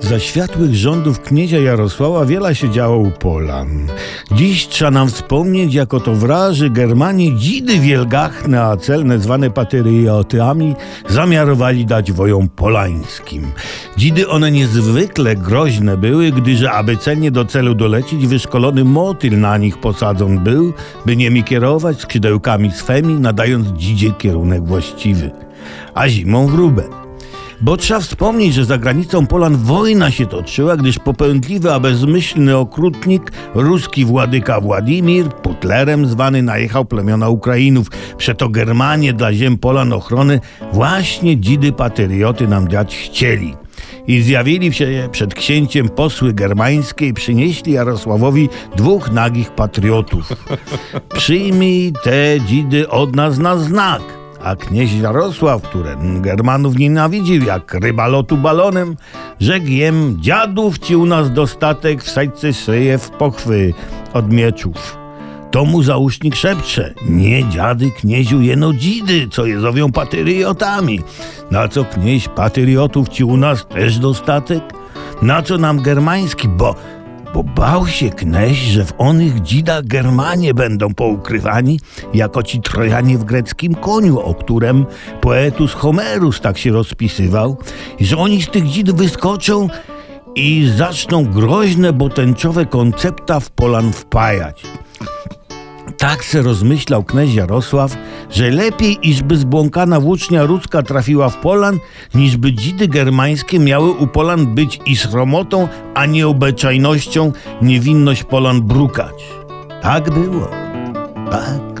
Za światłych rządów kniezia Jarosława wiele się działo u Polan. Dziś trzeba nam wspomnieć, jako to wraży Germanie dzidy wielgachne, a celne zwane patriotami zamiarowali dać wojom polańskim. Dzidy one niezwykle groźne były, gdyż aby celnie do celu dolecieć, wyszkolony motyl na nich posadzon był, by niemi kierować skrzydełkami swemi, nadając dzidzie kierunek właściwy. A zimą wróbę. Bo trzeba wspomnieć, że za granicą Polan wojna się toczyła, gdyż popędliwy, a bezmyślny okrutnik, ruski władyka Władimir, Putlerem zwany, najechał plemiona Ukrainów. Przeto Germanie dla ziem Polan ochrony właśnie dzidy patrioty nam dać chcieli. I zjawili się przed księciem posły germańskie i przynieśli Jarosławowi dwóch nagich patriotów. Przyjmij te dzidy od nas na znak. A knieź Jarosław, który Germanów nienawidził jak ryba lotu balonem, rzekł jem, dziadów ci u nas dostatek, wsadźcie szyję w pochwy od mieczów. To mu załóżnik szepcze, nie dziady knieziu jeno dzidy, co je zowią patriotami. Na co knieź patriotów ci u nas też dostatek? Na co nam germański, bo bo bał się kneś, że w onych dzidach Germanie będą poukrywani, jako ci Trojanie w greckim koniu, o którym poetus Homerus tak się rozpisywał, i że oni z tych dzid wyskoczą i zaczną groźne, bo tęczowe koncepta w Polan wpajać. Tak se rozmyślał kneś Jarosław, że lepiej, iżby zbłąkana włócznia rudzka trafiła w Polan, niżby dzidy germańskie miały u Polan być i sromotą, a nie obyczajnością niewinność Polan brukać. Tak było. Tak.